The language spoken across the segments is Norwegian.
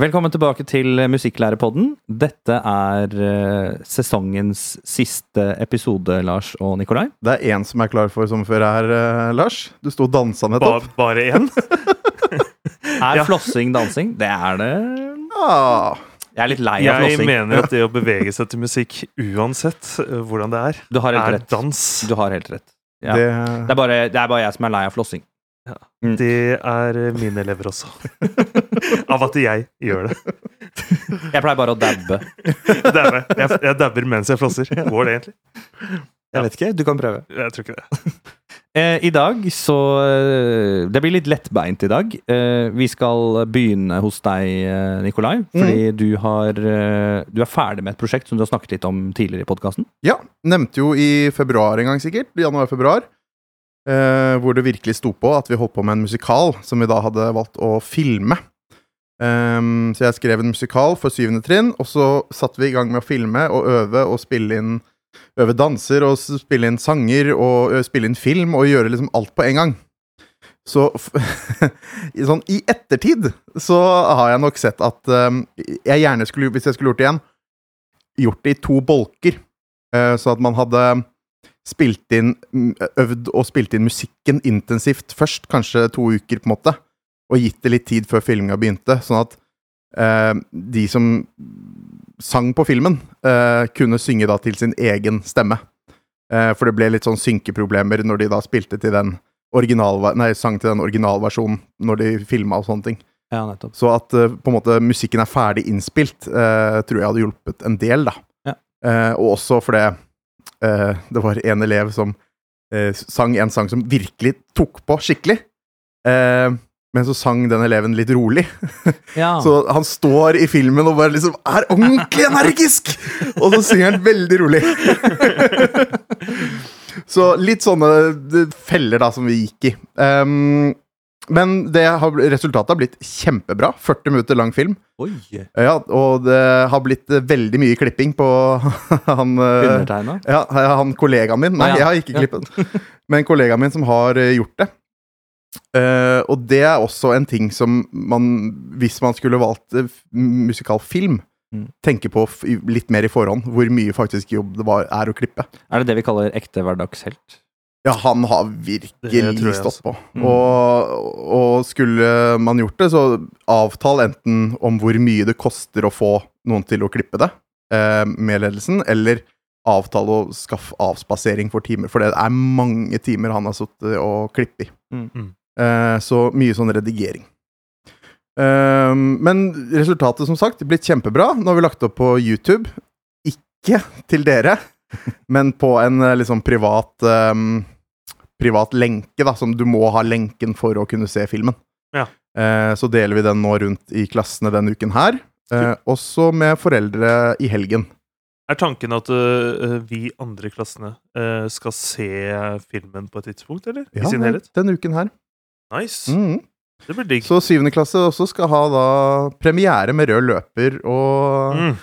Velkommen tilbake til Musikklærepodden. Dette er eh, sesongens siste episode, Lars og Nikolai. Det er én som er klar for sommerferie her, eh, Lars. Du sto og dansa Ba, nettopp. bare én? Er Ja. flossing dansing? Det er det. Ah, Jeg er litt lei av flossing. Jeg mener at det å bevege seg til musikk, uansett eh, hvordan det er, Du har helt er rett. dans. Du har helt rett. Ja. det, Det, er bare, det er bare jeg som er lei av flossing. Det er eh, mine elever også. Av at jeg gjør det. Jeg pleier bare å dabbe. Dabbe. Jeg, jeg dabber mens jeg flosser. Går det egentlig? Jeg vet ikke, du kan prøve. Jeg tror ikke det. Eh, I dag så eh, Det blir litt lettbeint i dag. Eh, vi skal begynne hos deg, Nikolai. Fordi du, har, du er ferdig med et prosjekt som du har snakket litt om tidligere i podkasten. ja, nevnte jo i februar en gang, sikkert. Januar-februar. Eh, hvor det virkelig sto på at vi holdt på med en musikal som vi da hadde valgt å filme. Um, så jeg skrev en musikal for syvende trinn, og så satte vi i gang med å filme og øve og spille inn Øve danser og spille inn sanger og spille inn film og gjøre liksom alt på en gang. Så sånn i ettertid så har jeg nok sett at um, jeg gjerne skulle, hvis jeg skulle gjort det igjen, gjort det i to bolker. Uh, så at man hadde spilt inn mm, Øvd og spilt inn musikken intensivt først, kanskje to uker, på en måte. Og gitt det litt tid før filminga begynte, sånn at eh, de som sang på filmen, eh, kunne synge da til sin egen stemme. Eh, for det ble litt sånn synkeproblemer når de da spilte til den original, nei, sang til den originalversjonen når de filma og sånne ting. Ja, nettopp. Så at eh, på en måte musikken er ferdig innspilt, eh, tror jeg hadde hjulpet en del, da. Ja. Eh, og også fordi eh, det var en elev som eh, sang en sang som virkelig tok på skikkelig. Eh, men så sang den eleven litt rolig. Ja. Så han står i filmen og bare liksom er ordentlig energisk! Og så synger han veldig rolig. så litt sånne eh, feller da som vi gikk i. Ehm, men det har, resultatet har blitt kjempebra. 40 minutter lang film. Ja, og det har blitt eh, veldig mye klipping på han eh, Undertegna. ja, han kollegaen min. Nei, Ah, ja. jeg har ikke klippet. Men kollegaen min som har eh, gjort det. Og det er også en ting som man, hvis man skulle valgt musikal film, musikalfilm, Mm. tenker på litt mer i forhånd. Hvor mye faktisk jobb det var, er å klippe. Er det det vi kaller ekte hverdagshelt? Ja, han har virkelig stått på. Mm. Og, og skulle man gjort det, så avtal enten om hvor mye det koster å få noen til å klippe det eh, med ledelsen, eller avtale å skaffe avspasering for timer. For det er mange timer han har sittet og klippet i. Mm. Mm. Eh, så mye sånn redigering. Eh, men resultatet, som sagt, blitt kjempebra. Nå har vi lagt opp på YouTube. Ikke til dere, men på en eh, liksom privat um, Privat lenke, da, som du må ha lenken for å kunne se filmen. Ja. Eh, så deler vi den nå rundt i klassene denne uken her. Eh, også med foreldre i helgen. Er tanken at uh, vi andre klassene uh, skal se filmen på et tidspunkt, eller? I sin helhet? denne uken her. Nice. Mm. Det blir digg. Så syvende klasse også skal ha da premiere med rød løper og Mm.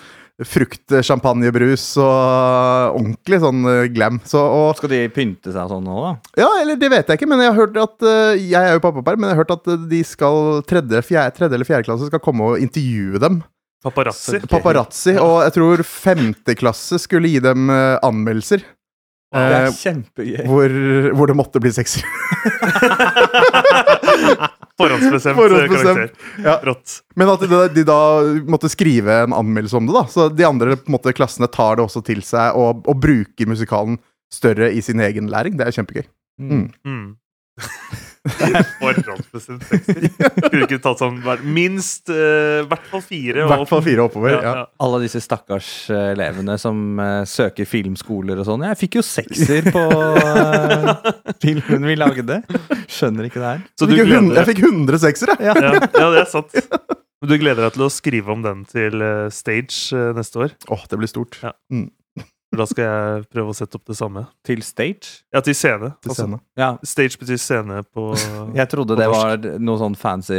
Frukt-champagnebrus og ordentlig sånn eh, glam. Så, og, Skal de pynte seg sånn nå, da? ja, eller det vet jeg ikke, men jeg har hørt at eh, Jeg er jo pappaperm, men jeg har hørt at eh, de skal tredje, fjerde, tredje eller fjerde klasse skal komme og intervjue dem. Paparazzi. Paparazzi. Og jeg tror femte klasse skulle gi dem anmeldelser. Det er kjempegøy. hvor, hvor det måtte bli sexy. Forhåndsbestemt, Forhåndsbestemt. karakter. Ja. Rått. Men at de, de da måtte skrive en anmeldelse om det, da. Så de andre på en måte, klassene tar det også til seg og, og bruker musikalen større i sin egen læring. Det er kjempegøy. Mm. Mm. Forhåndsbestemt sexy. Kunne ikke tatt sånn hver- minst i hvert fall fire. I hvert fall fire oppover. Ja, Ja, ja. Alle disse stakkars eh, elevene som uh, søker filmskoler og sånn. Jeg fikk jo sekser på uh, filmen vi lagde. Skjønner ikke det her. Så Jeg, du fikk gleder hund- jeg fikk 100 seksere! Ja. ja, ja, det er sant. Men du gleder deg til å skrive om den til stage neste år? Åh, det blir stort. Ja. For Da skal jeg prøve å sette opp det samme. Til stage. Ja, til scene. Til Altså, scene. Ja, stage betyr scene på jeg trodde På det norsk. var noe sånn fancy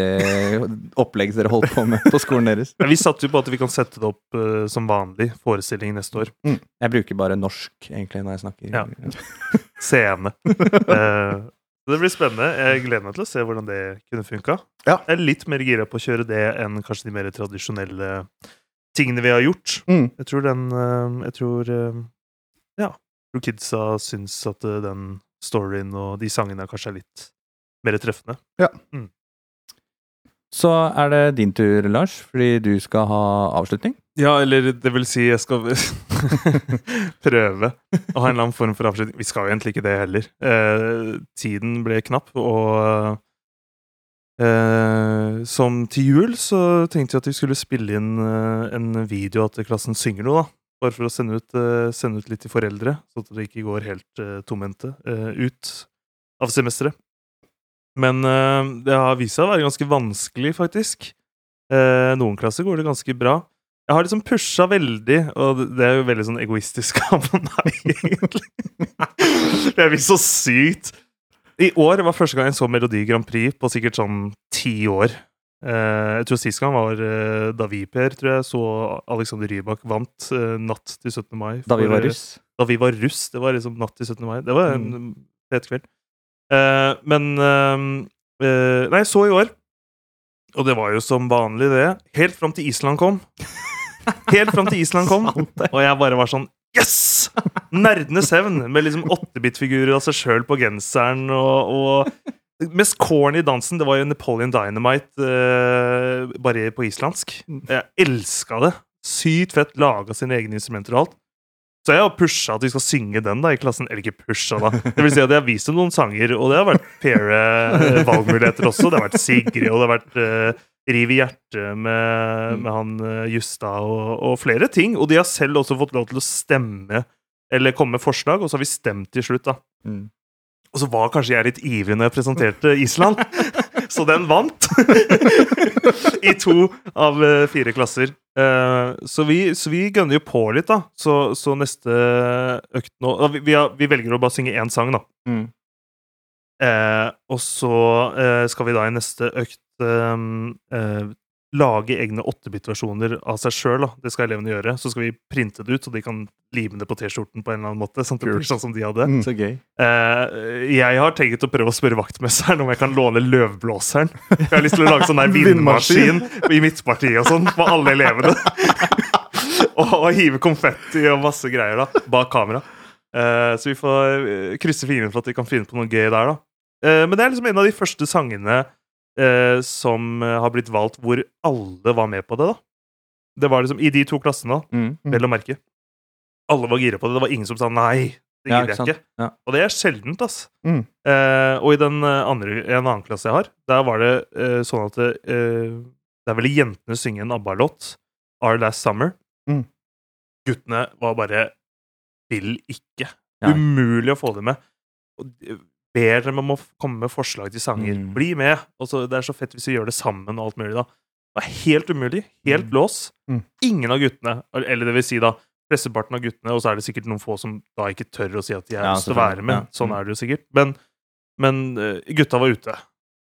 opplegg dere holdt på med på skolen deres. Men Vi satser jo på at vi kan sette det opp uh, som vanlig forestilling neste år. Jeg bruker bare norsk egentlig når jeg snakker. Ja. Scene. uh, det blir spennende. Jeg gleder meg til å se hvordan det kunne funka. Ja. Jeg er litt mer gira på å kjøre det enn kanskje de mer tradisjonelle tingene vi har gjort. Mm. Jeg tror den eh, Jeg tror eh, Ja. Tror kidsa syns at eh, den storyen og de sangene kanskje er litt mer treffende. Så er det din tur, Lars, fordi du skal ha avslutning. Ja, eller det vil si, jeg skal prøve å ha en eller annen form for avslutning. Vi skal jo egentlig ikke det heller. Eh, tiden ble knapp, og eh, som til jul så tenkte jeg at vi skulle spille inn eh, en video at klassen synger noe, da. Bare for å sende ut, eh, sende ut litt til foreldre, så at det ikke går helt eh, tomhendte eh, ut av semesteret. Men eh, det har vist seg å være ganske vanskelig, faktisk. Noen klasser går det ganske bra. Jeg har liksom pusha veldig, og det er jo veldig sånn egoistisk av meg, egentlig. jeg blir så sykt I år var første gang jeg så Melodi Grand Prix på sikkert sånn ti år. Eh, jeg tror sist gang var eh, da vi, Per, tror jeg, så Alexander Rybak vant eh, natt til 17. mai. Da vi var russ. da vi var russ. Det var liksom natt til 17. mai. Det var en fet kveld. Men eh, eh, Nei, så i år. Og det var jo som vanlig, det. Helt fram til Island kom. Helt fram til Island kom. Og jeg bare var sånn Yes! Nerdenes hevn! Med liksom åttebit-figurer av seg sjøl på genseren og, og Mest corny dansen, det var jo Napoleon Dynamite, eh, bare på islandsk. Jeg elska det. Sykt fett. Laga sine egne instrumenter og alt. Så jeg har pusha at vi skal synge den da i klassen. Eller ikke pusha, da. Det vil si at jeg har vist dem noen sanger, og det har vært faire eh, valgmuligheter også. Det har vært Sigrid, og det har vært eh, Riv i hjertet med, med han Justa Justad, og, og flere ting. Og de har selv også fått lov til å stemme, eller komme med forslag, og så har vi stemt til slutt, da. Mm. Og så var kanskje jeg litt ivrig når jeg presenterte Island, så den vant! I to av eh, fire klasser. Eh, så vi, så vi gønner jo på litt, da. Så, så neste økt nå vi, vi, har, vi velger å bare synge én sang, da. Mm. Eh, og så eh, skal vi da i neste økt eh, uh, lage egne 8-bit-versjoner av seg sjøl. Det skal elevene gjøre. Så skal vi printe det ut, så de kan lime det på T-skjorten på en eller annen måte. Sånn sånn som de hadde. Mm. Så gøy. Uh, jeg har tenkt å prøve å spørre vaktmesteren om jeg kan låne løvblåseren. Jeg har lyst til å lage sånn der vindmaskin i midtpartiet og sånn for alle elevene. og, og hive konfetti og masse greier da, bak kamera. Uh, så vi får krysse fingrene for at vi kan finne på noe gøy der, da. Uh, men det er liksom en av de første sangene eh, som eh, har blitt valgt hvor alle var med på det, da. Det var liksom i de to klassene, da, Mm. vel å merke. Alle var gira på det. Det var ingen som sa nei. Det Ja, gidder jeg ikke. Ja. Og det er sjeldent, ass. Mm. Eh, og i den eh, andre, en annen klasse jeg har, der var det eh, sånn at det, eh, Der ville jentene synge en ABBA-låt, Our Last Summer. Mm. Guttene var bare Vil ikke. Ja. Umulig å få det med. Ber dem om å komme med forslag til sanger. Mm. Bli med! Og så, det er så fett hvis vi gjør det sammen og alt mulig, da. Det var helt umulig. Helt Mm. lås. Mm. Ingen av guttene, eller det vil si da flesteparten av guttene, og så er det sikkert noen få som da ikke tør å si at de har lyst til å være med. Ja. Sånn Mm. er det jo sikkert. Men, men eh, gutta var ute.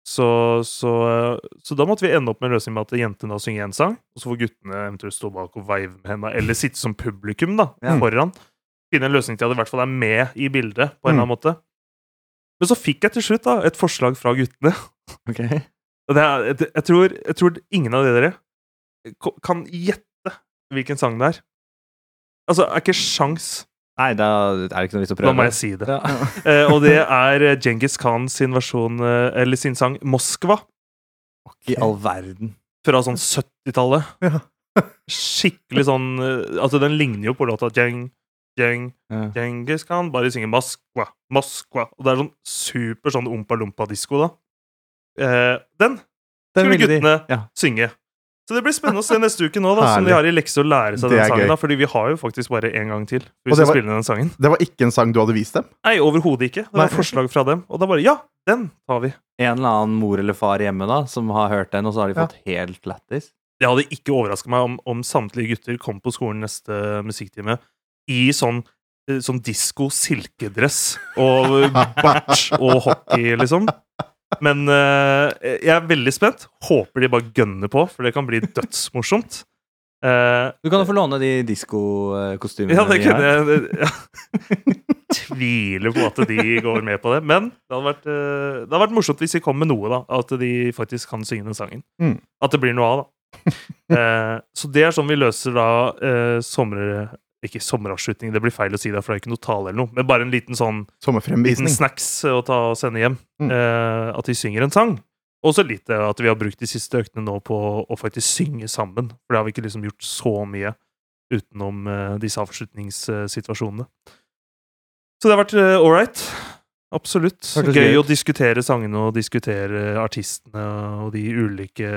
Så, så, eh, så da måtte vi ende opp med en løsning med at jentene da synger én sang, og så får guttene eventuelt stå bak og veive med henda, eller sitte som publikum da, Ja. foran. Finne en løsning til at de i hvert fall er med i bildet, på en eller annen måte. Men så fikk jeg til slutt da et forslag fra guttene. Ok. Det jeg, jeg, tror, jeg tror ingen av dere kan gjette hvilken sang det er. Altså, er ikke sjans. Nei, da er det ikke noe vits å Da må jeg si det. Ja. uh, og det er eh, Djengis Khan sin versjon, uh, eller sin sang 'Moskva', I all verden. fra sånn 70-tallet. Ja. Skikkelig sånn uh, Altså, den ligner jo på låta Djeng, Djeng, Ja. Genghis Khan. Bare synger 'Moskva', 'Moskva'. Og det er sånn super sånn ompa-lompa-disko, da. Eh, den Den skulle guttene de- Ja. synge. Så det blir spennende å se neste uke nå, da, som de har i lekse å lære seg Det den sangen. gøy. da, Fordi vi har jo faktisk bare én gang til. Og Hvis det vi var- spiller den sangen Det var ikke en sang du hadde vist dem? Nei, overhodet ikke. Det var Nei. forslag fra dem. Og da bare Ja, den tar vi. En eller annen mor eller far hjemme da, som har hørt den, og så har de Ja. fått helt lættis. Det hadde ikke overraska meg om, om samtlige gutter kom på skolen neste musikktime i sånn eh, Sånn disko silkedress og bart og hockey, liksom. Men uh, jeg er veldig spent. Håper de bare gønner på, for det kan bli dødsmorsomt. Uh, Du kan jo få låne de diskokostymene ja, det kunne jeg ja. tviler på at de går med på det. Men det hadde vært, uh, det hadde vært morsomt hvis de kom med noe, da. At de faktisk kan synge den sangen. Mm. At det blir noe av, da. så det er sånn vi løser da sommer... Ikke sommeravslutning, det blir feil å si det, for det er ikke noe tale eller noe. Men bare en liten sånn liten snacks å ta og sende hjem. Mm. Eh, at de synger en sang. Og så litt eh, at vi har brukt de siste øktene nå på å faktisk synge sammen. For det har vi ikke liksom gjort så mye utenom eh, disse avslutningssituasjonene. Så det har vært eh, ålreit. Absolutt. Gøy gøy å diskutere sangene og diskutere artistene og de ulike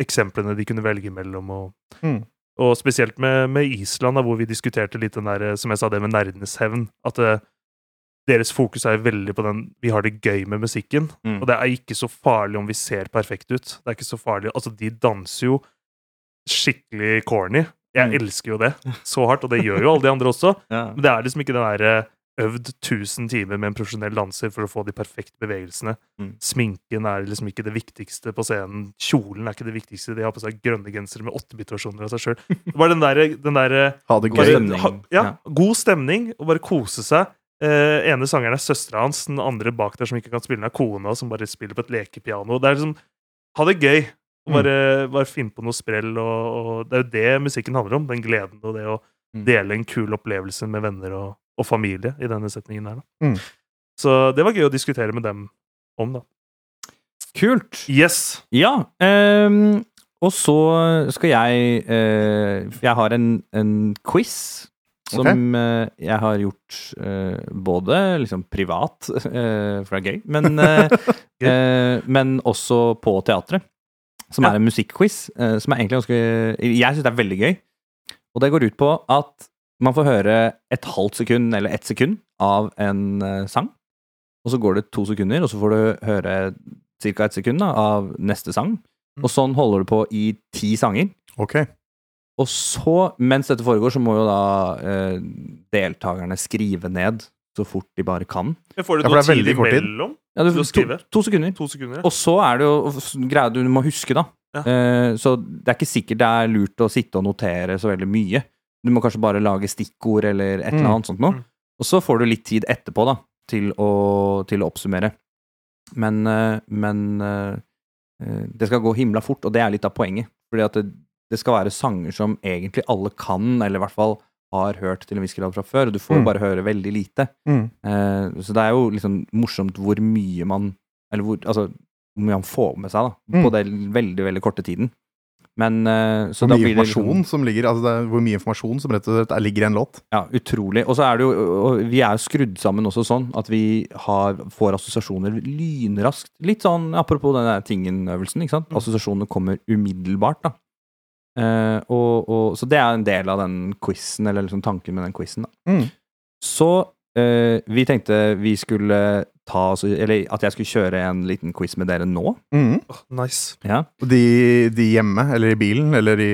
eksemplene de kunne velge mellom. Og, Mm. Og spesielt med, med Island, da, hvor vi diskuterte litt den der, eh, som jeg sa, det med nerdenes hevn. At eh, deres fokus er veldig på den vi har det gøy med musikken. Mm. Og det er ikke så farlig om vi ser perfekt ut. Det er ikke så farlig. Altså, de danser jo skikkelig corny. Jeg Mm. elsker jo det så hardt, og det gjør jo alle de andre også. Ja. Men det er liksom ikke den derre øvd 1000 timer med en profesjonell danser for å få de perfekte bevegelsene. Mm. Sminken er liksom ikke det viktigste på scenen. Kjolen er ikke det viktigste. De har på seg grønne gensere med åttebit-versjoner av seg sjøl. Bare den derre den der, Ha det gøy. stemning. ha, ja, Ja. god stemning, og bare kose seg. Eh, ene sangeren er søstera hans, den andre bak der som ikke kan spille, den er kona, som bare spiller på et lekepiano. Det er liksom Ha det gøy. Bare, Mm. bare, finn på noe sprell. Og, og det er jo det musikken handler om. Den gleden og det å Mm. dele en kul opplevelse med venner og, og familie i denne setningen her. Da. Mm. Så det var gøy å diskutere med dem om, da. Kult. Yes! Ja, Um, og så skal jeg uh, Jeg har en, en quiz som okay. eh, jeg har gjort uh, både liksom privat, uh, for det er gøy, men, uh, eh, men også på teatret. Som Ja. er en musikkquiz, som er egentlig ganske Jeg syns det er veldig gøy. Og det går ut på at man får høre et halvt sekund eller ett sekund av en eh, sang. Og så går det to sekunder, og så får du høre ca. ett sekund da, av neste sang. Og sånn holder du på i ti sanger. Ok. Og så, mens dette foregår, så må jo da eh, deltakerne skrive ned så fort de bare kan. Men får du noe tid. imellom? Ja, du, to, to sekunder. To sekunder? ja. Og så er det jo greia du må huske, da. Ja. Eh, så det er ikke sikkert det er lurt å sitte og notere så veldig mye. Du må kanskje bare lage stikkord eller et eller Mm. annet sånt noe. Mm. Og så får du litt tid etterpå, da, til å, til å oppsummere. Men, eh, men eh, eh, det skal gå himla fort, og det er litt av poenget. Fordi at det, det skal være sanger som egentlig alle kan, eller i hvert fall har hørt til en viss grad fra før, og du får Mm. bare høre veldig lite. Mm. Så det er jo liksom morsomt hvor mye man Eller hvor, altså, hvor mye han får med seg da, på Mm. den veldig, veldig korte tiden. Men eh, så Hvor mye informasjon liksom, som ligger Altså er hvor mye informasjon som rett og slett er- ligger i en låt. Ja, utrolig. Og så er det jo Vi er jo skrudd sammen også sånn at vi har, får assosiasjoner lynraskt. Litt sånn apropos den tingen-øvelsen, ikke sant. Mm. Assosiasjonene kommer umiddelbart, da. Eh, og, og, så det er en del av den quizen, eller liksom tanken med den quizen, da. Mm. Så eh, vi tenkte vi skulle ta Eller at jeg skulle kjøre en liten quiz med dere nå. Mm. Oh, nice. Ja. De, de hjemme, eller i bilen, eller i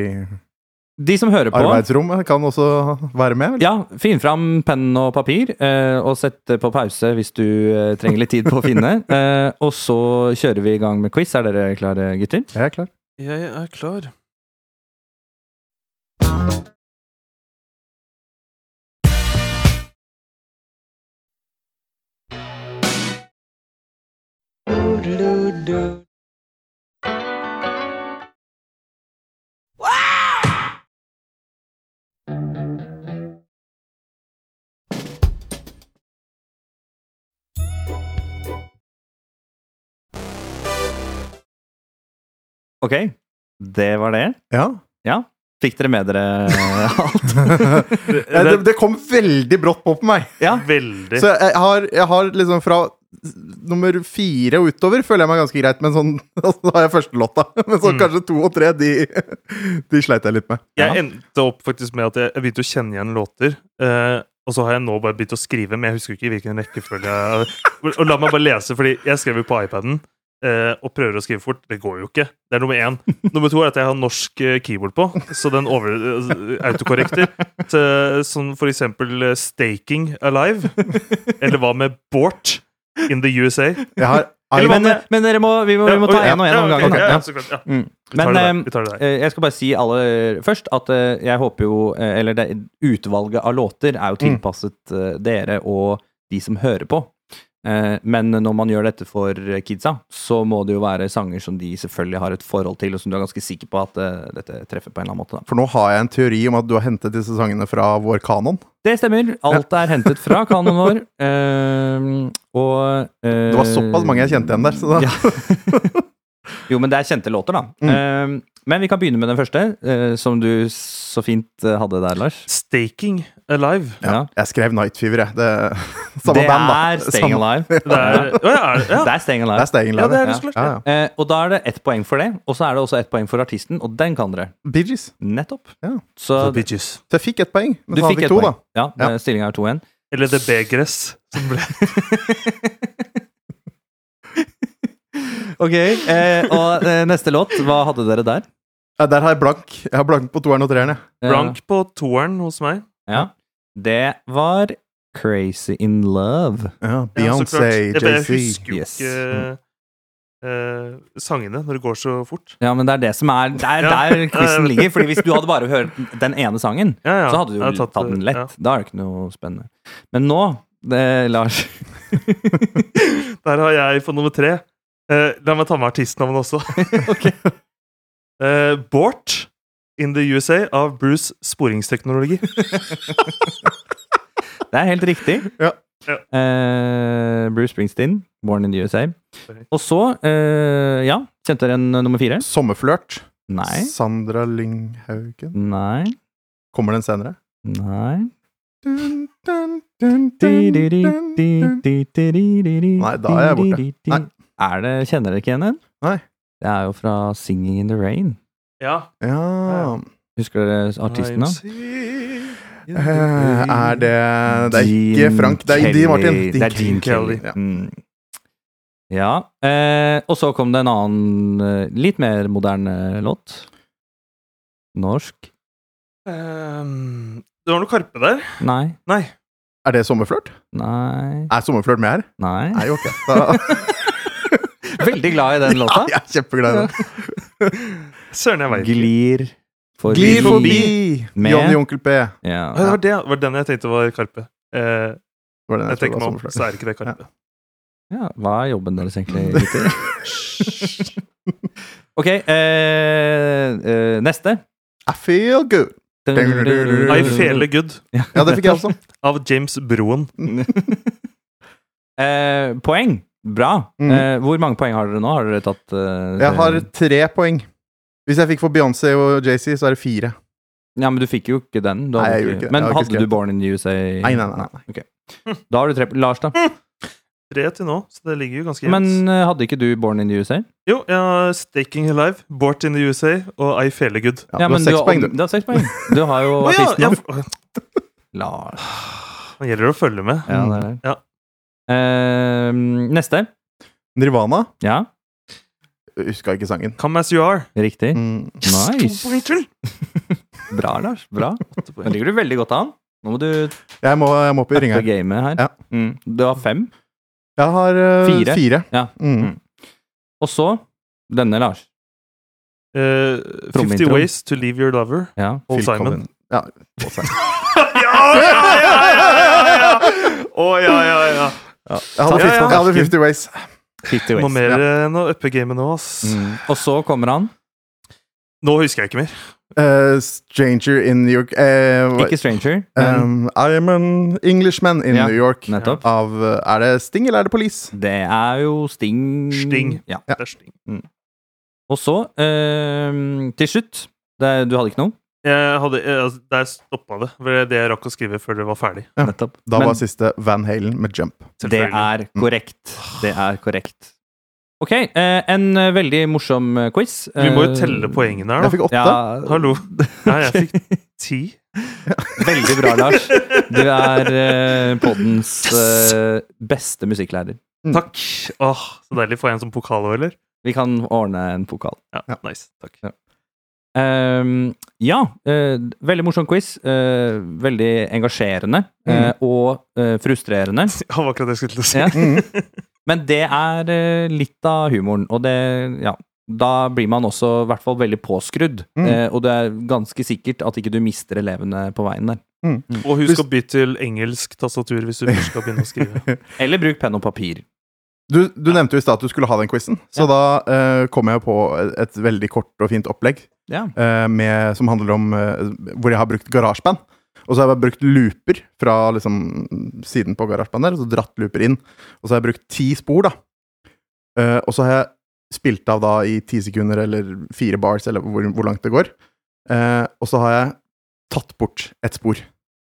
De som hører på arbeidsrommet, kan også være med. eller? Ja, finn fram penn og papir, eh, og sett på pause hvis du eh, trenger litt tid på å finne. Eh, og så kjører vi i gang med quiz. Er dere klare, gutter? Jeg er klar. Jeg er klar. Ok, det var det. Ja. Fikk dere med dere alt? Det, det kom veldig brått på på meg. Ja. Veldig. Så jeg har, jeg har liksom fra nummer fire og utover føler jeg meg ganske greit, men sånn Da har jeg første låta. Men så Mm. kanskje to og tre, de, de sleit jeg litt med. Jeg Ja. endte opp faktisk med at jeg, jeg begynte å kjenne igjen låter. Eh, og så har jeg nå bare begynt å skrive, men jeg husker ikke i hvilken rekkefølge. Og la meg bare lese, fordi jeg skrev jo på iPaden. Eh, og prøver å skrive fort. Det går jo ikke. Det er nummer én. Nummer to er at jeg har norsk eh, keyboard på, så den over, eh, autokorrekter. Så, Som for eksempel 'Staking Alive'. Eller hva med 'Bort in the USA'? Jeg har Eller Men, men dere må, vi må, vi må ta én og én om gangen. Mm. Men jeg skal bare si alle først at jeg håper jo Eller det, utvalget av låter er jo Mm. tilpasset mm. dere og de som hører på. Eh, Men når man gjør dette for kidsa, så må det jo være sanger som de selvfølgelig har et forhold til, og som du er ganske sikker på at eh, dette treffer på en eller annen måte. Da. For nå har jeg en teori om at du har hentet disse sangene fra vår kanon. Det stemmer. Alt er hentet fra kanonen vår. Uh, og uh, Det var såpass mange jeg kjente igjen der. Så da. Ja. jo, men det er kjente låter, da. Mm. Eh, men vi kan begynne med den første, eh, som du så fint eh, hadde der, Lars. Staking Alive. Ja. Jeg skrev Night Fever, jeg. Det, samme det band, da. er Staying Samme- Alive. Det er, ja, er det, ja. Det er Staying Det Alive. er Staying ja, det er det. Ja, Ja. ja. Eh, og da er det ett poeng for det, og så er det også ett poeng for artisten, og den kan dere. Bidgies. Nettopp. Ja. Så The Så jeg fikk ett poeng, men du så hadde fikk fikk to, poeng. da. Ja, Ja. Stillinga er 2-1. Eller The Begress. Som ble Ok, eh, og eh, neste låt, hva hadde dere der? Ja, der har jeg blank. Jeg har blank på toeren og treeren, jeg. Eh, blank på toeren hos meg. Ja. Det var Crazy in Love. Ja, Ja, så klart. Beyoncé, Jeg, jeg JC. husker jo Yes. ikke eh, sangene når det går så fort. Ja, men det er det som er Det er Ja. der quizen ligger. Fordi hvis du hadde bare hørt den ene sangen, Ja, ja. så hadde du Jeg har jo tatt, den lett. ja. Da er det ikke noe spennende. Men nå, det, Lars Der har jeg for nummer tre. Eh, la meg ta med artistnavnet også. Eh, Bort in the USA av Bruce Sporingsteknologi. Det er helt riktig. Ja. Ja. Uh, Bruce Springsteen, Born in the USA. Og så, eh, ja, kjente dere en nummer fire? Sommerflørt. Nei. Sandra Lynghaugen. Nei. Kommer den senere? Nei. Nei, da er jeg borte. Nei. Er det, kjenner dere ikke igjen den? Nei. Det er jo fra Singing in the Rain. Ja. Ja Husker dere artisten, da? Eh, Er det Det er ikke Frank. Det er Dean Martin. Det er Dean Kelly. Ja. Mm. Ja. Eh, og så kom det en annen, eh, litt mer moderne låt. Norsk. Um, det var noe Karpe der. Nei. Nei. Er det Sommerflørt? Nei. Er Sommerflørt med her? Nei. Nei, ok. Da, Veldig glad i den låta. ja, jeg er kjempeglad i den. Søren, jeg veit ikke. Glir forbi. Glir forbi! Med- Johnny Onkel P. Ja. Ja, Det var, det, var den jeg tenkte var Karpe. Eh, Var jeg jeg tenker meg om, så er ikke det Karpe. ja. Hva er jobben deres egentlig, gutter? Ok, eh, eh, neste. I feel good. I feel Good Ja, det fikk jeg også. av James Broen. Eh, poeng. Bra. Mm. Eh, hvor mange poeng har dere nå? Har dere tatt eh, Jeg har tre poeng. Hvis jeg fikk for Beyoncé og JC, så er det fire. Ja, men du fikk jo ikke den. Du Nei, jeg ikke- gjorde ikke det. Men Jeg har ikke hadde du Born in the USA? Nei, nei, nei, nei. Ok. Da har du tre Lars, da? Tre til nå, så det ligger jo ganske jevnt. Men eh, hadde ikke du Born in the USA? Jo, jeg har Staking Alive, Bort in the USA og I feel Good. Ja, du har men seks har- poeng, du. Du har seks poeng. Du har jo Å ja, artisten ja, Lars. Nå gjelder det å følge med. Ja, det er det. Ja. Eh, neste. Nirvana. Ja, Huska ikke sangen. Come As You Are. riktig. Mm. Nice. To poeng til. Bra, Lars. Bra. Nå ligger du veldig godt an. Nå må du Jeg må, jeg må opp i ringeren. gamet her. Ja. Mm. Du har fem. Jeg har uh, Fire. fire. Ja. Mm. Og så denne, Lars. Uh, 50 Ways to Leave Your Lover. Ja. Paul Phil Simon. Ja, Paul Simon. ja, ja, ja, ja, ja, ja! Å, ja, ja, ja. Ja. Jeg, hadde 50, ja. jeg hadde 50 Ways. 50 Må Noe mer enn å uppe gamet nå, ass. Mm. Og så kommer han. Nå husker jeg ikke mer. Uh, Stranger in New York uh, Ikke Stranger, um, I am an Englishman in Ja. New York. nettopp. Av uh, Er det Sting eller er det Police? Det er jo Sting. Sting. Ja. Ja. Det er sting. Og så, uh, til slutt det, Du hadde ikke noe? Jeg hadde, jeg, altså, der stoppa det. Det det jeg rakk å skrive før det var ferdig. Ja. Nettopp. Da Men var siste Van Halen med Jump. det er korrekt. Det er korrekt. Ok, eh, en eh, veldig morsom eh, quiz. Vi må jo Eh, telle poengene her, Jeg fikk åtte. Ja, Hallo. Nei, jeg fikk ti. Veldig bra, Lars. Du er eh, poddens eh, beste musikklærer. Mm. Takk. Åh, Så deilig. Får jeg en som pokal òg, eller? Vi kan ordne en pokal. Ja, Ja. nice. Takk. Ehm, ja, uh, veldig morsom quiz. Uh, veldig engasjerende. eh, og eh, frustrerende. Det var akkurat det jeg skulle til å si. Ja. Mm. Men det er litt av humoren, og det Ja. Da blir man også i hvert fall veldig påskrudd, Mm. eh, og det er ganske sikkert at ikke du mister elevene på veien der. Og husk å bytte til engelsk tastatur hvis du først skal begynne å skrive. Eller bruk penn og papir. Du, du nevnte jo i stad at du skulle ha den quizen, så Ja. da kom jeg på et, et veldig kort og fint opplegg Ja. eh, med, som handler om eh, hvor jeg har brukt garasjeband. Og så har jeg brukt looper fra liksom, siden på garasjeband der, og så dratt looper inn. Og så har jeg brukt ti spor, da. Eh, og så har jeg spilt av da i ti sekunder eller fire bars, eller hvor, hvor langt det går. Og så har jeg tatt bort et spor.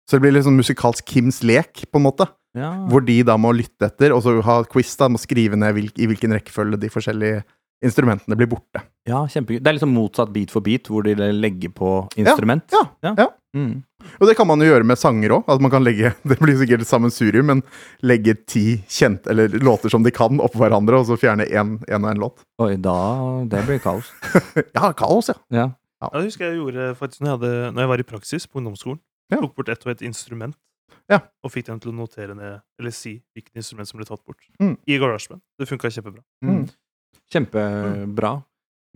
Så det blir sånn musikalsk Kims lek, på en måte. Ja. Hvor de da må lytte etter, og så ha quiz, da, må skrive ned i hvilken rekkefølge de forskjellige instrumentene blir borte. ja, kjempegøy. Det er liksom motsatt beat for beat, hvor de legger på instrument. Ja, ja. Mm. Og det kan man jo gjøre med sanger òg. At man kan legge Det blir sikkert sammensurium, men legge ti kjent, eller låter som de kan, oppå hverandre, og så fjerne én og én låt. Oi, da Det blir kaos. Ja, kaos, ja. Ja. Ja, det husker jeg gjorde faktisk når jeg, hadde, når jeg var i praksis på ungdomsskolen. Ja. Tok bort ett og ett instrument. Ja. Og fikk dem til å notere ned, eller si hvilket instrument som ble tatt bort. Mm. I GarageBand. Det funka kjempebra. Mm. Kjempebra.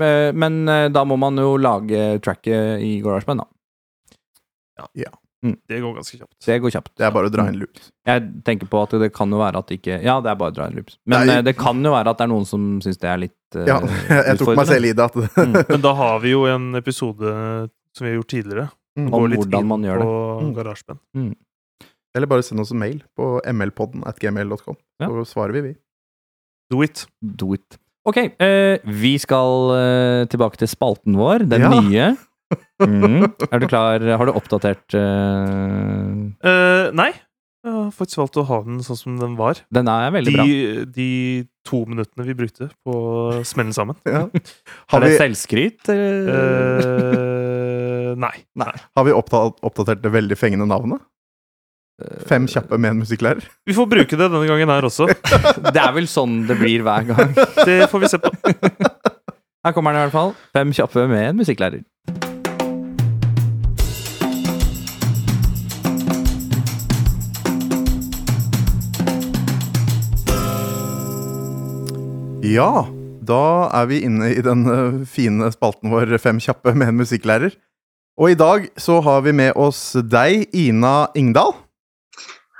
Men, Men eh, da må man jo lage tracket i GarageBand, da. Det går ganske kjapt. Det går kjapt. Det er bare å dra inn loops. Jeg tenker på at det kan jo være at det ikke Ja, det er bare å dra inn loops. Men Nei. eh, det kan jo være at det er noen som syns det er litt uh, Ja, jeg tok meg selv i det. Mm. Men da har vi jo en episode som vi har gjort tidligere. Mm. Om hvordan man gjør det. På Mm. GarageBand. Eller bare send oss en mail på mlpodden at gmail.com, Ja. så svarer vi, vi. Do it. Do it. Ok, eh, vi skal eh, tilbake til spalten vår, den Ja. nye. Mm. Er du klar? Har du oppdatert uh... Uh, nei. Jeg har faktisk valgt å ha den sånn som den var. Den er veldig bra. De, de to minuttene vi brukte på å smelle den sammen. Ja. Er Har, det vi, selvskryt? Eh, nei. Nei. har vi oppdatert det veldig fengende navnet? Fem kjappe med en musikklærer? Vi får bruke det denne gangen her også. Det er vel sånn det blir hver gang. Det får vi se på. Her kommer den i hvert fall. Fem kjappe med en musikklærer. Ja, da er vi inne i den eh, fine spalten vår Fem kjappe med en musikklærer. Og i dag så har vi med oss deg, Ina Ingdal.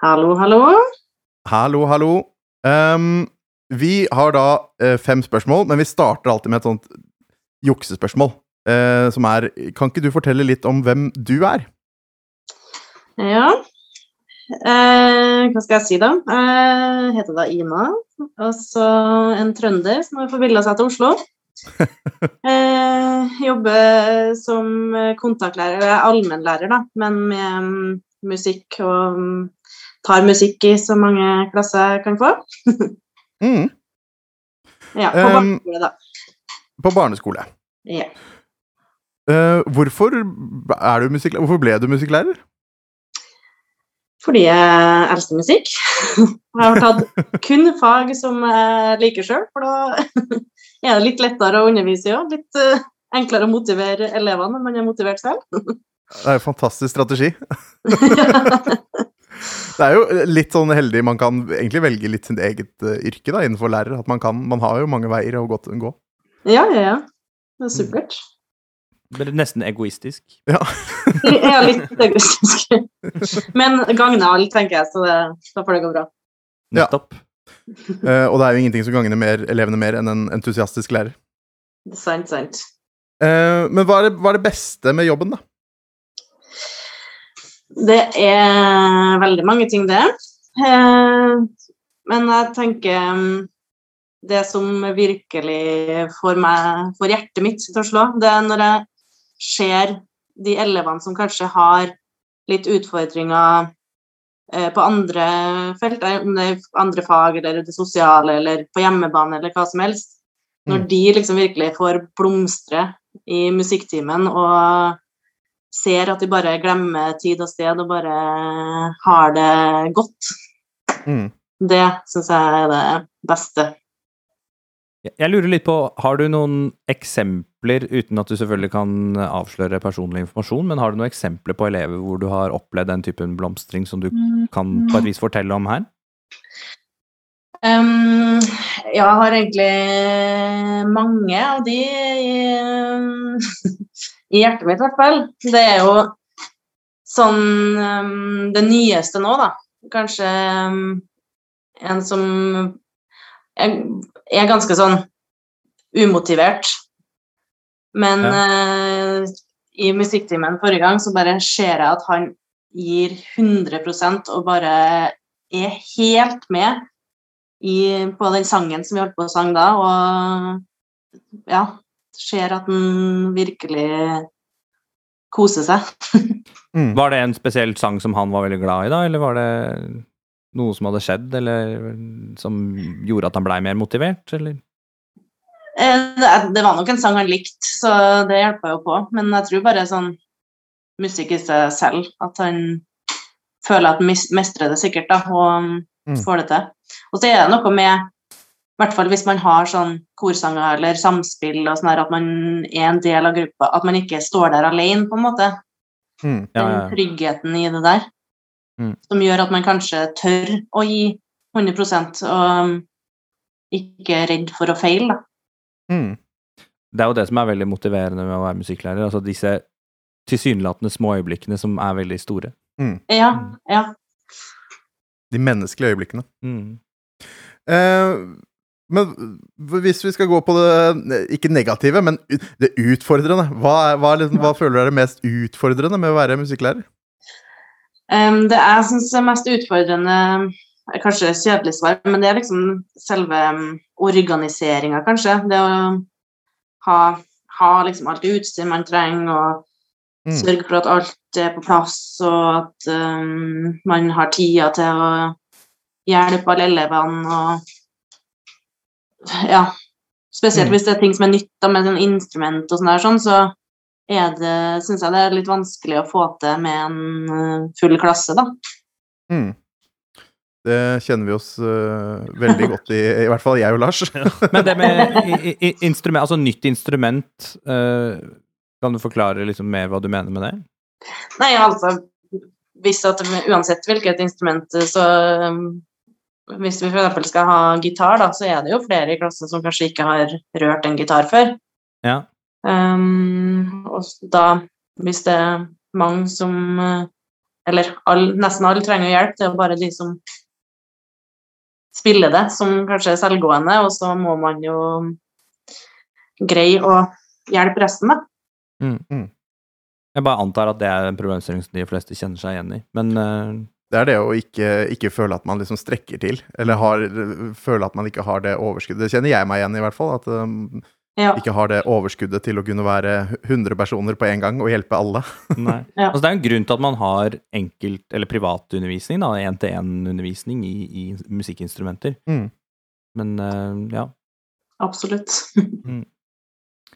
Hallo, hallo. Hallo, hallo. Um, vi har da uh, fem spørsmål, men vi starter alltid med et sånt juksespørsmål. Uh, som er Kan ikke du fortelle litt om hvem du er? Ja. Uh, hva skal jeg si, da? Jeg heter da Ina. Og så en trønder som har forvilla seg til Oslo. Eh, jobber som kontaktlærer, eller allmennlærer, da, men med um, musikk og mm, tar musikk i så mange klasser kan få. Mm, Ja, på barneskole, da. på barneskole. Ja. Uh, hvorfor, er du hvorfor ble du musikklærer? Fordi jeg elsker musikk. Jeg har tatt kun fag som jeg liker sjøl, for da er det litt lettere å undervise òg. Litt eh, enklere å motivere elevene når man er motivert selv. Det er jo en fantastisk strategi. Det er jo litt sånn heldig man kan egentlig velge litt sitt eget uh, yrke da, innenfor lærer. At man kan, man har jo mange veier å gå. til- gå. ja, ja, ja. Det er supert. Men Nesten egoistisk. Jeg er litt egoistisk. Men gagner alt, tenker jeg, så det, da får det gå bra. Ja. Nettopp. Eh, og det er jo ingenting som gagner mer, elevene mer enn en entusiastisk lærer. Sant, sant. Uh, men hva er, det, hva er det beste med jobben, da? Det er veldig mange ting, det. Eh, Men jeg tenker mm, det som virkelig får, meg, får hjertet mitt til å slå, det er når jeg ser de elevene som kanskje har litt utfordringer eh, på andre felt, eh, andre fag eller det sosiale eller på hjemmebane eller hva som helst. Når Mm. de liksom virkelig får blomstre i musikktimen og ser at de bare glemmer tid og sted og bare har det godt. Mm. Det syns jeg er det beste. Jeg- lurer litt på, har du noen eksempler, uten at du selvfølgelig kan avsløre personlig informasjon, men har du noen eksempler på elever hvor du har opplevd den typen blomstring som du kan på et vis fortelle om her? Um, ja, jeg har egentlig mange av de i, hjertet mitt, i hvert fall. Det er jo sånn um, Det nyeste nå, da. Kanskje um, en som er, er ganske sånn umotivert. Men uh, i musikktimen forrige gang så bare ser jeg at han gir 100% og bare er helt med i, på den sangen som vi holdt på å sang da, og ja Ser at han virkelig koser seg. Mm. Var det en spesiell sang som han var veldig glad i, da, eller var det noe som hadde skjedd, eller som gjorde at han blei mer motivert, eller? Eh, det var nok en sang han likte, så det hjelpa jo på. Men jeg tror bare sånn musikk i seg selv, at han føler at han mestrer det sikkert, da, og Mm. får det til. Og så er det noe med i hvert fall hvis man har sånn korsanger eller samspill og sånn her, at man er en del av gruppa, at man ikke står der alene, på en måte. Mm. Ja, ja, Den tryggheten i det der. Mm. Som gjør at man kanskje tør å gi 100 og ikke er redd for å feile, da. Mm. Det er jo det som er veldig motiverende med å være musikklærer. Altså disse tilsynelatende små øyeblikkene som er veldig store. Ja, Mm. ja. De menneskelige øyeblikkene. Mm. Eh, men hvis vi skal gå på det ikke negative, men det utfordrende Hva, hva, liksom, hva føler du er det mest utfordrende med å være musikklærer? Um, det jeg syns er mest utfordrende, er kanskje et kjedelig svar, men det er liksom selve organiseringa, kanskje. Det å ha, ha liksom alt utstyr man trenger, og Mm. sørge for at alt er på plass, og at um, man har tida til å hjelpe alle elevene og Ja. Spesielt Mm. hvis det er ting som er nytt da, med sånn instrument og sånn der, sånn, så er det, syns jeg det er litt vanskelig å få til med en uh, full klasse, da. Mm. Det kjenner vi oss uh, veldig godt i, i hvert fall jeg og Lars. Men det med i- i- instrument, altså nytt instrument uh, Kan du forklare liksom mer hva du mener med det? Nei, altså hvis at uansett hvilket instrument, så um, Hvis vi f.eks. skal ha gitar, da, så er det jo flere i klassen som kanskje ikke har rørt en gitar før. Ja. Um, og da, hvis det er mange som eh, Eller all, nesten alle trenger hjelp, det er jo bare de som spiller det, som kanskje er selvgående, og så må man jo greie å hjelpe resten, da. Jeg bare antar at det er en problemstilling som de fleste kjenner seg igjen i. Men eh, Det er det å ikke, ikke føle at man liksom strekker til, eller har, føle at man ikke har det overskuddet. Det kjenner jeg meg igjen i, hvert fall. At um, Ja. ikke har det overskuddet til å kunne være 100 personer på en gang og hjelpe alle. nei. Ja. Altså, det er en grunn til at man har enkelt- eller privatundervisning, da, én-til-én-undervisning i, i musikkinstrumenter. Mm. Men uh, ja. Absolutt.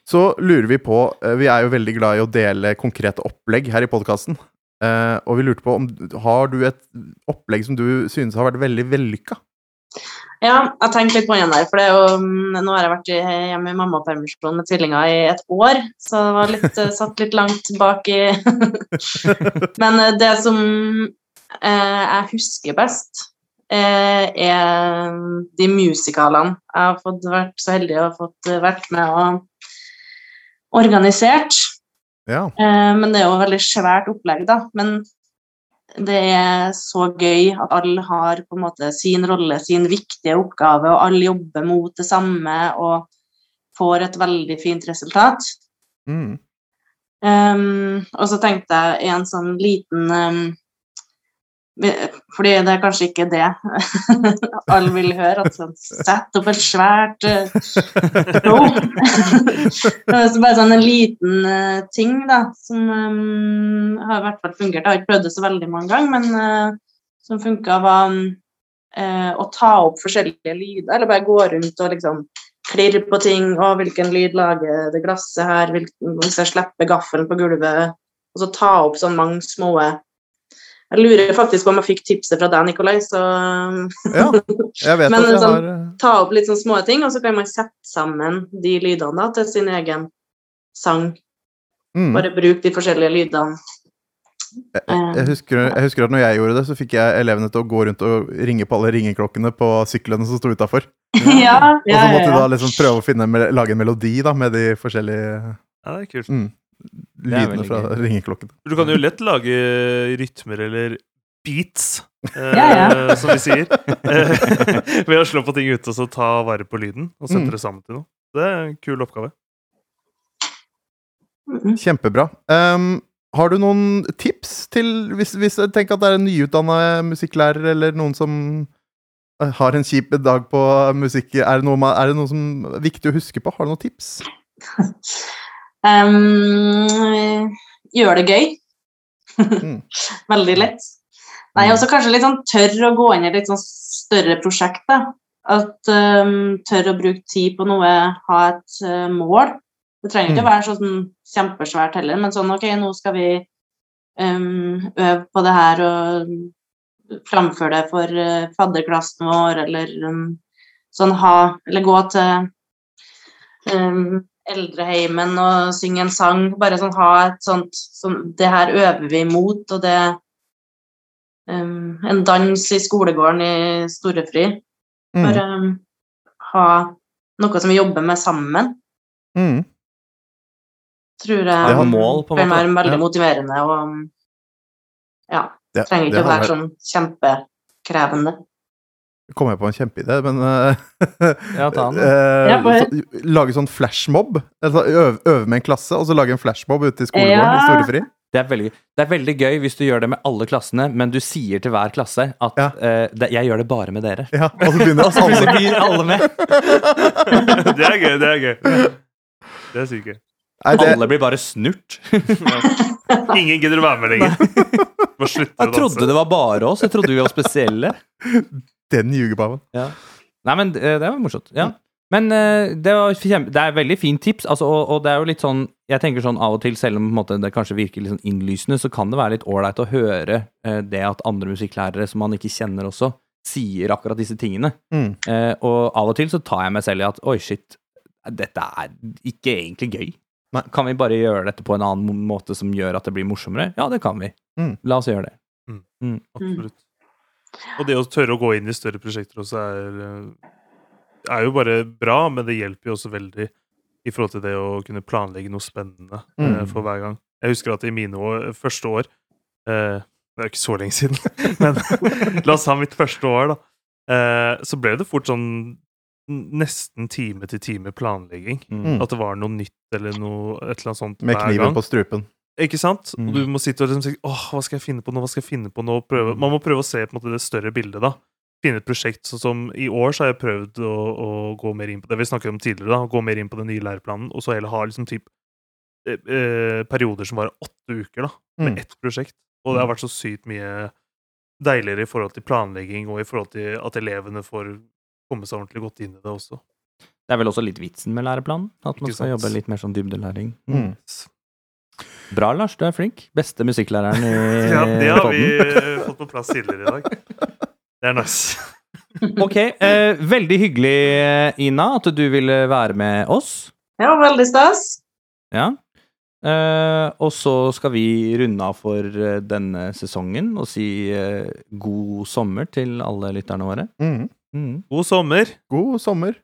Så lurer vi på eh, Vi er jo veldig glad i å dele konkrete opplegg her i podkasten. Og vi lurte på om har du et opplegg som du synes har vært veldig vellykka? Ja, jeg tenkte litt på den der, for jo, mm, nå har jeg vært hjemme i mammapermisjon med tvillinger i et år, så det var litt, eh, satt litt langt bak i Men eh, det som uh, jeg husker best, uh, er de musikalene jeg har fått vært så heldig å ha fått vært med og organisert. Ja. Eh, men det er jo et veldig svært opplegg, da. Men det er så gøy at alle har på en måte sin rolle, sin viktige oppgave, og alle jobber mot det samme og får et veldig fint resultat. Mm. Um, og så tenkte jeg en sånn liten um, Fordi det er kanskje ikke det alle vil høre. At sånn, Sett opp et svært uh, show. bare sånn en liten uh, ting da, som um, har i hvert fall fungert. Jeg har ikke prøvd det så veldig mange ganger, men uh, som funka, var um, uh, å ta opp forskjellige lyder. Eller bare gå rundt og liksom klirre på ting. Og hvilken lyd lager det glasset her? Hvilken, hvis jeg slipper gaffelen på gulvet? Og så ta opp sånn mange små Jeg lurer faktisk på om jeg fikk tipset fra deg, Nikolai, så ja. Jeg vet Men at jeg sånn- har eh, ta opp litt sånne små ting, og så kan man sette sammen de lydene da, til sin egen sang. mm. Bare bruk de forskjellige lydene Jeg, jeg, husker, jeg husker at når jeg gjorde det, så fikk jeg elevene til å gå rundt og ringe på alle ringeklokkene på syklene som sto utafor. ja, ja, Og så måtte de da liksom prøve å finne, lage en melodi da, med de forskjellige Ja, det er kult. mm, lydene fra gøy. ringeklokkene. Du kan jo lett lage rytmer eller beats, eh, Ja, ja. som vi sier. Eh, Ved å slå på ting ute og så ta vare på lyden og sette Mm. det sammen til noe. Det er en kul oppgave. Kjempebra. Um, har du noen tips til hvis, hvis jeg tenker at det er en nyutdanna musikklærer, eller noen som eh, har en kjip dag på musikk? Er det noe, er det noe som er viktig å huske på? Har du noen tips? Ehm, gjør det gøy. Mm. Veldig lett. Nei, også kanskje litt sånn tørr å gå inn i litt sånn større prosjekt. da. At um, tør å bruke tid på noe, ha et uh, mål. Det trenger ikke Mm. å være sånn kjempesvært heller, men sånn ok, nå skal vi um, øve på det her og framføre det for uh, fadderklassen vår, eller um, sånn ha Eller gå til um, eldreheimen og synge en sang. Bare sånn ha et sånt sånn, Det her øver vi mot, og det um, En dans i skolegården i Storefri. Mm. Bare um, ha noe som vi jobber med sammen. Mm. Tror Det jeg har mål, på en måte. veldig Ja. motiverende og um, Ja. Det, Trenger ikke å være sånn kjempekrevende. Kom jeg på en kjempeidé, men eh, Ja, ta den. eh, Ja, så, Lage sånn flashmob. Altså, øve, øve med en klasse, og så lage en flashmob ute i skolegården Ja. i Storefri. Det er, veldig, det er veldig gøy hvis du gjør det med alle klassene, men du sier til hver klasse at Ja. uh, det, 'jeg gjør det bare med dere'. Ja, og så begynner alle blir alle med. det er gøy, det er gøy. Det er sykt gøy. Nei, det, Alle blir bare snurt. Ingen gidder å være med lenger. Må slutte å Jeg trodde det var bare oss. Jeg trodde vi var spesielle. den ljugepaven. Nei, men det, det var morsomt. Ja. Men eh, det, var kjempe, det er veldig fint tips, altså, og, og det er jo litt sånn Jeg tenker sånn av og til, selv om på en måte, det kanskje virker litt sånn innlysende, så kan det være litt ålreit å høre eh, det at andre musikklærere som man ikke kjenner også, sier akkurat disse tingene. Mm. Eh, og av og til så tar jeg meg selv i at oi, shit, dette er ikke egentlig gøy. Nei. Kan vi bare gjøre dette på en annen måte som gjør at det blir morsommere? Ja, det kan vi. Mm. La oss gjøre det. Absolutt. Og det å tørre å gå inn i større prosjekter også er, eh, er jo bare bra, men det hjelper jo også veldig i forhold til det å kunne planlegge noe spennende eh, Mm. for hver gang. Jeg husker at i mine år, første år eh, Det er jo ikke så lenge siden, men la oss ha mitt første år, da. Eh, så ble det fort sånn nesten time til time planlegging. Mm. At det var noe nytt eller noe et eller annet sånt Med hver kniven på strupen. Ikke sant? Mm. Og du må sitte og liksom si åh, hva skal jeg finne på nå, hva skal jeg finne på nå? Prøve. Man må prøve å se på en måte det større bildet, da. Finne et prosjekt sånn som I år så har jeg prøvd å, å gå mer inn på det vi snakket om tidligere, da. Gå mer inn på den nye læreplanen, og så heller ha liksom typ eh, eh, perioder som varer åtte uker, da. Med Mm. ett prosjekt. Og det har vært så sykt mye deiligere i forhold til planlegging, og i forhold til at elevene får komme seg ordentlig godt inn i det også. Det er vel også litt vitsen med læreplanen, at man skal jobbe litt mer sånn dybdelæring. Mm. Bra, Lars. Du er flink. Beste musikklæreren i Ja, det har vi podden. eh, fått på plass tidligere i dag. Det er nice. Ok, eh, veldig hyggelig, eh, Ina, at du ville være med oss. Ja, veldig stas. Ja. Eh, og så skal vi runde av for eh, denne sesongen og si eh, god sommer til alle lytterne våre. Mm. Mm. God sommer! God sommer.